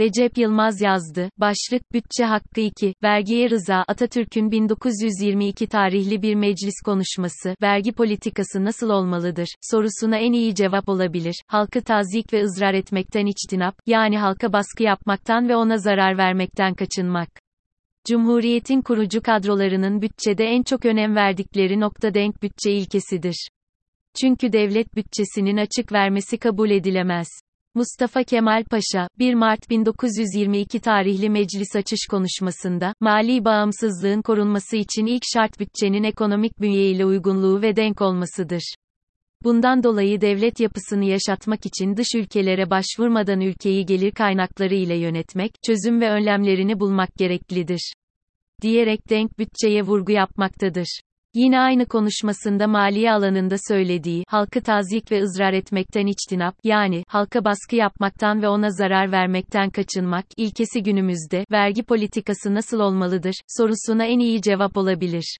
Recep Yılmaz yazdı. Başlık, Bütçe Hakkı 2, Vergiye Rıza, Atatürk'ün 1922 tarihli bir meclis konuşması, vergi politikası nasıl olmalıdır, sorusuna en iyi cevap olabilir. Halkı tazik ve ızrar etmekten içtinap, yani halka baskı yapmaktan ve ona zarar vermekten kaçınmak. Cumhuriyetin kurucu kadrolarının bütçede en çok önem verdikleri nokta denk bütçe ilkesidir. Çünkü devlet bütçesinin açık vermesi kabul edilemez. Mustafa Kemal Paşa, 1 Mart 1922 tarihli meclis açış konuşmasında, mali bağımsızlığın korunması için ilk şart bütçenin ekonomik bünyeyle uygunluğu ve denk olmasıdır. Bundan dolayı devlet yapısını yaşatmak için dış ülkelere başvurmadan ülkeyi gelir kaynakları ile yönetmek, çözüm ve önlemlerini bulmak gereklidir. Diyerek denk bütçeye vurgu yapmaktadır. Yine aynı konuşmasında maliye alanında söylediği, halkı tazik ve ızrar etmekten içtinap, yani, halka baskı yapmaktan ve ona zarar vermekten kaçınmak, ilkesi günümüzde, vergi politikası nasıl olmalıdır, sorusuna en iyi cevap olabilir.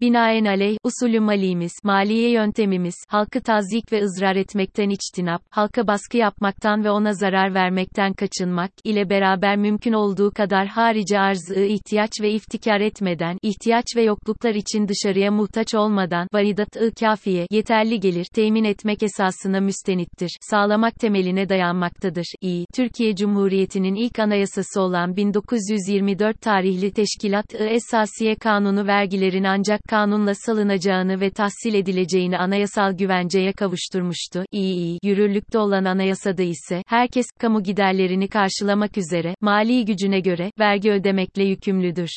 Binaenaleyh, usulü malimiz, maliye yöntemimiz, halkı tazik ve ızrar etmekten içtinap, halka baskı yapmaktan ve ona zarar vermekten kaçınmak, ile beraber mümkün olduğu kadar harici arzı ihtiyaç ve iftikar etmeden, ihtiyaç ve yokluklar için dışarıya muhtaç olmadan, varidat-ı kafiye, yeterli gelir, temin etmek esasına müstenittir, sağlamak temeline dayanmaktadır. İ. Türkiye Cumhuriyeti'nin ilk anayasası olan 1924 tarihli Teşkilat-ı Esasiye Kanunu vergilerin ancak kanunla salınacağını ve tahsil edileceğini anayasal güvenceye kavuşturmuştu. İyi yürürlükte olan anayasada ise, herkes, kamu giderlerini karşılamak üzere, mali gücüne göre, vergi ödemekle yükümlüdür.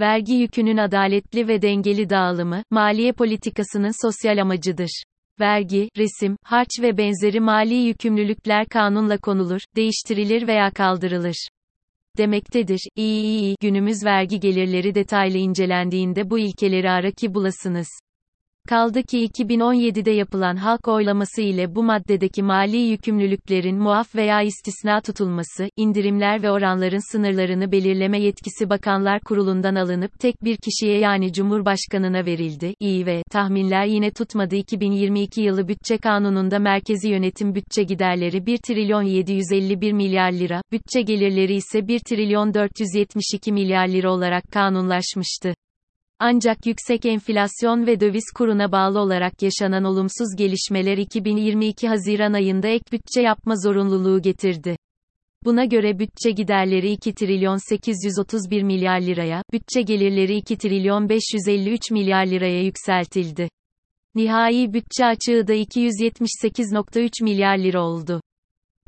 Vergi yükünün adaletli ve dengeli dağılımı, maliye politikasının sosyal amacıdır. Vergi, resim, harç ve benzeri mali yükümlülükler kanunla konulur, değiştirilir veya kaldırılır demektedir. İyi iyi iyi, günümüz vergi gelirleri detaylı incelendiğinde bu ilkeleri ara ki bulasınız. Kaldı ki 2017'de yapılan halk oylaması ile bu maddedeki mali yükümlülüklerin muaf veya istisna tutulması, indirimler ve oranların sınırlarını belirleme yetkisi Bakanlar Kurulu'ndan alınıp tek bir kişiye yani Cumhurbaşkanına verildi. İyi ve tahminler yine tutmadı 2022 yılı bütçe kanununda merkezi yönetim bütçe giderleri 1 trilyon 751 milyar lira, bütçe gelirleri ise 1 trilyon 472 milyar lira olarak kanunlaşmıştı. Ancak yüksek enflasyon ve döviz kuruna bağlı olarak yaşanan olumsuz gelişmeler 2022 Haziran ayında ek bütçe yapma zorunluluğu getirdi. Buna göre bütçe giderleri 2 trilyon 831 milyar liraya, bütçe gelirleri 2 trilyon 553 milyar liraya yükseltildi. Nihai bütçe açığı da 278.3 milyar lira oldu.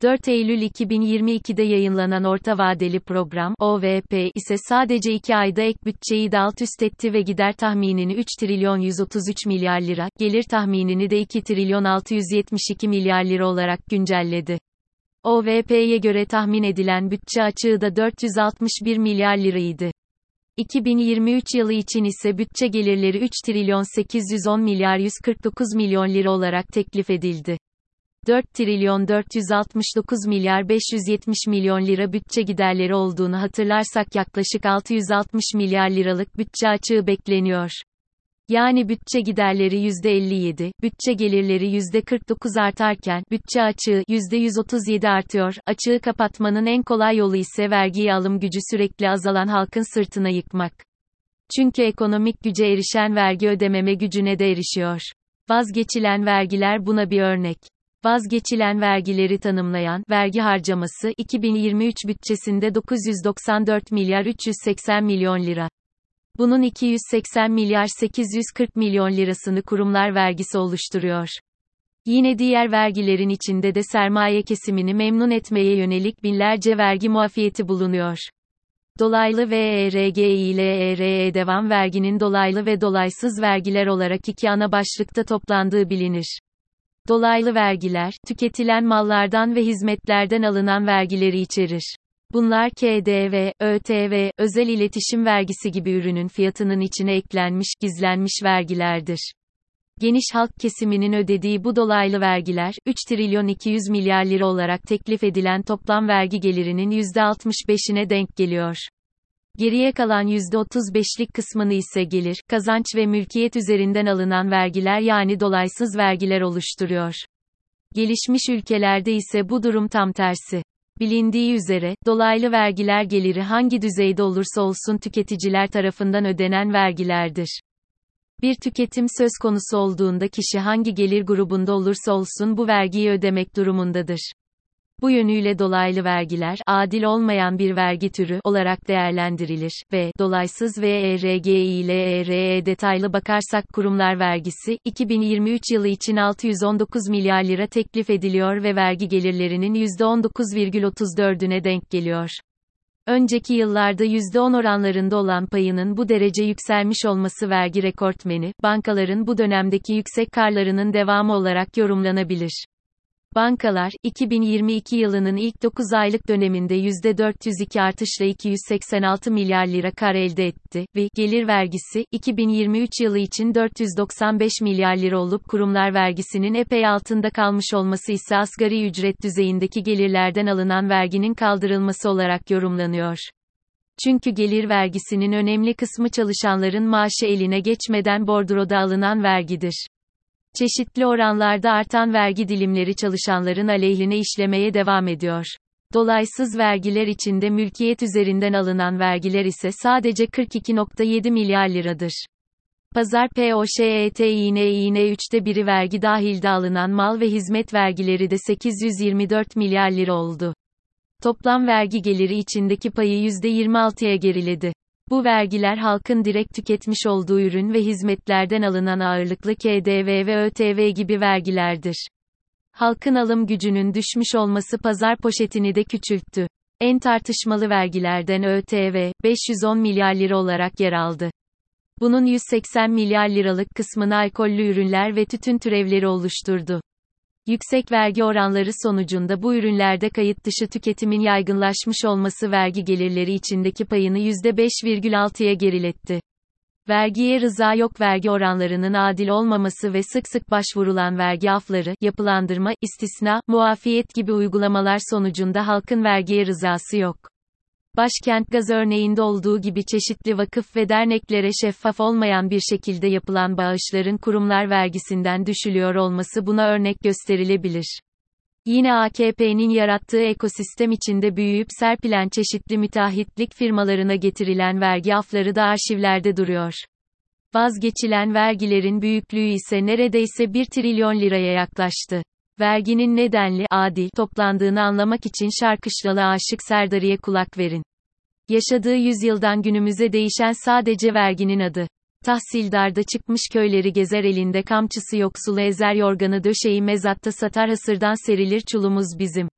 4 Eylül 2022'de yayınlanan Orta Vadeli Program OVP ise sadece 2 ayda ek bütçeyi de alt üst etti ve gider tahminini 3 trilyon 133 milyar lira, gelir tahminini de 2 trilyon 672 milyar lira olarak güncelledi. OVP'ye göre tahmin edilen bütçe açığı da 461 milyar liraydı. 2023 yılı için ise bütçe gelirleri 3 trilyon 810 milyar 149 milyon lira olarak teklif edildi. 4 trilyon 469 milyar 570 milyon lira bütçe giderleri olduğunu hatırlarsak yaklaşık 660 milyar liralık bütçe açığı bekleniyor. Yani bütçe giderleri %57, bütçe gelirleri %49 artarken, bütçe açığı %137 artıyor. Açığı kapatmanın en kolay yolu ise vergiyi alım gücü sürekli azalan halkın sırtına yıkmak. Çünkü ekonomik güce erişen vergi ödememe gücüne de erişiyor. Vazgeçilen vergiler buna bir örnek. Vazgeçilen vergileri tanımlayan vergi harcaması 2023 bütçesinde 994 milyar 380 milyon lira. Bunun 280 milyar 840 milyon lirasını kurumlar vergisi oluşturuyor. Yine diğer vergilerin içinde de sermaye kesimini memnun etmeye yönelik binlerce vergi muafiyeti bulunuyor. Dolaylı ve ERG ile ERE devam verginin dolaylı ve dolaysız vergiler olarak iki ana başlıkta toplandığı bilinir. Dolaylı vergiler, tüketilen mallardan ve hizmetlerden alınan vergileri içerir. Bunlar KDV, ÖTV, özel iletişim vergisi gibi ürünün fiyatının içine eklenmiş, gizlenmiş vergilerdir. Geniş halk kesiminin ödediği bu dolaylı vergiler, 3 trilyon 200 milyar lira olarak teklif edilen toplam vergi gelirinin %65'ine denk geliyor. Geriye kalan %35'lik kısmını ise gelir, kazanç ve mülkiyet üzerinden alınan vergiler yani dolaysız vergiler oluşturuyor. Gelişmiş ülkelerde ise bu durum tam tersi. Bilindiği üzere, dolaylı vergiler geliri hangi düzeyde olursa olsun tüketiciler tarafından ödenen vergilerdir. Bir tüketim söz konusu olduğunda kişi hangi gelir grubunda olursa olsun bu vergiyi ödemek durumundadır. Bu yönüyle dolaylı vergiler, adil olmayan bir vergi türü olarak değerlendirilir ve dolaysız VERG ile ERE detaylı bakarsak kurumlar vergisi 2023 yılı için 619 milyar lira teklif ediliyor ve vergi gelirlerinin %19,34'üne denk geliyor. Önceki yıllarda %10 oranlarında olan payının bu derece yükselmiş olması vergi rekortmeni, bankaların bu dönemdeki yüksek karlarının devamı olarak yorumlanabilir. Bankalar, 2022 yılının ilk 9 aylık döneminde %402 artışla 286 milyar lira kar elde etti ve gelir vergisi 2023 yılı için 495 milyar lira olup kurumlar vergisinin epey altında kalmış olması ise asgari ücret düzeyindeki gelirlerden alınan verginin kaldırılması olarak yorumlanıyor. Çünkü gelir vergisinin önemli kısmı çalışanların maaşı eline geçmeden bordroda alınan vergidir. Çeşitli oranlarda artan vergi dilimleri çalışanların aleyhine işlemeye devam ediyor. Dolaysız vergiler içinde mülkiyet üzerinden alınan vergiler ise sadece 42.7 milyar liradır. Pazar POŞET iğne iğne 3'te biri vergi dahilde alınan mal ve hizmet vergileri de 824 milyar lira oldu. Toplam vergi geliri içindeki payı %26'ya geriledi. Bu vergiler halkın direkt tüketmiş olduğu ürün ve hizmetlerden alınan ağırlıklı KDV ve ÖTV gibi vergilerdir. Halkın alım gücünün düşmüş olması pazar poşetini de küçülttü. En tartışmalı vergilerden ÖTV, 510 milyar lira olarak yer aldı. Bunun 180 milyar liralık kısmını alkollü ürünler ve tütün türevleri oluşturdu. Yüksek vergi oranları sonucunda bu ürünlerde kayıt dışı tüketimin yaygınlaşmış olması vergi gelirleri içindeki payını %5,6'ya geriletti. Vergiye rıza yok vergi oranlarının adil olmaması ve sık sık başvurulan vergi afları, yapılandırma, istisna, muafiyet gibi uygulamalar sonucunda halkın vergiye rızası yok. Başkent Gaz örneğinde olduğu gibi çeşitli vakıf ve derneklere şeffaf olmayan bir şekilde yapılan bağışların kurumlar vergisinden düşülüyor olması buna örnek gösterilebilir. Yine AKP'nin yarattığı ekosistem içinde büyüyüp serpilen çeşitli müteahhitlik firmalarına getirilen vergi afları da arşivlerde duruyor. Vazgeçilen vergilerin büyüklüğü ise neredeyse 1 trilyon liraya yaklaştı. Verginin nedenli, adil toplandığını anlamak için Şarkışlalı Aşık Serdarı'ya kulak verin. Yaşadığı yüzyıldan günümüze değişen sadece verginin adı. Tahsildarda çıkmış köyleri gezer elinde kamçısı yoksulu ezer yorganı döşeyi mezatta satar hasırdan serilir çulumuz bizim.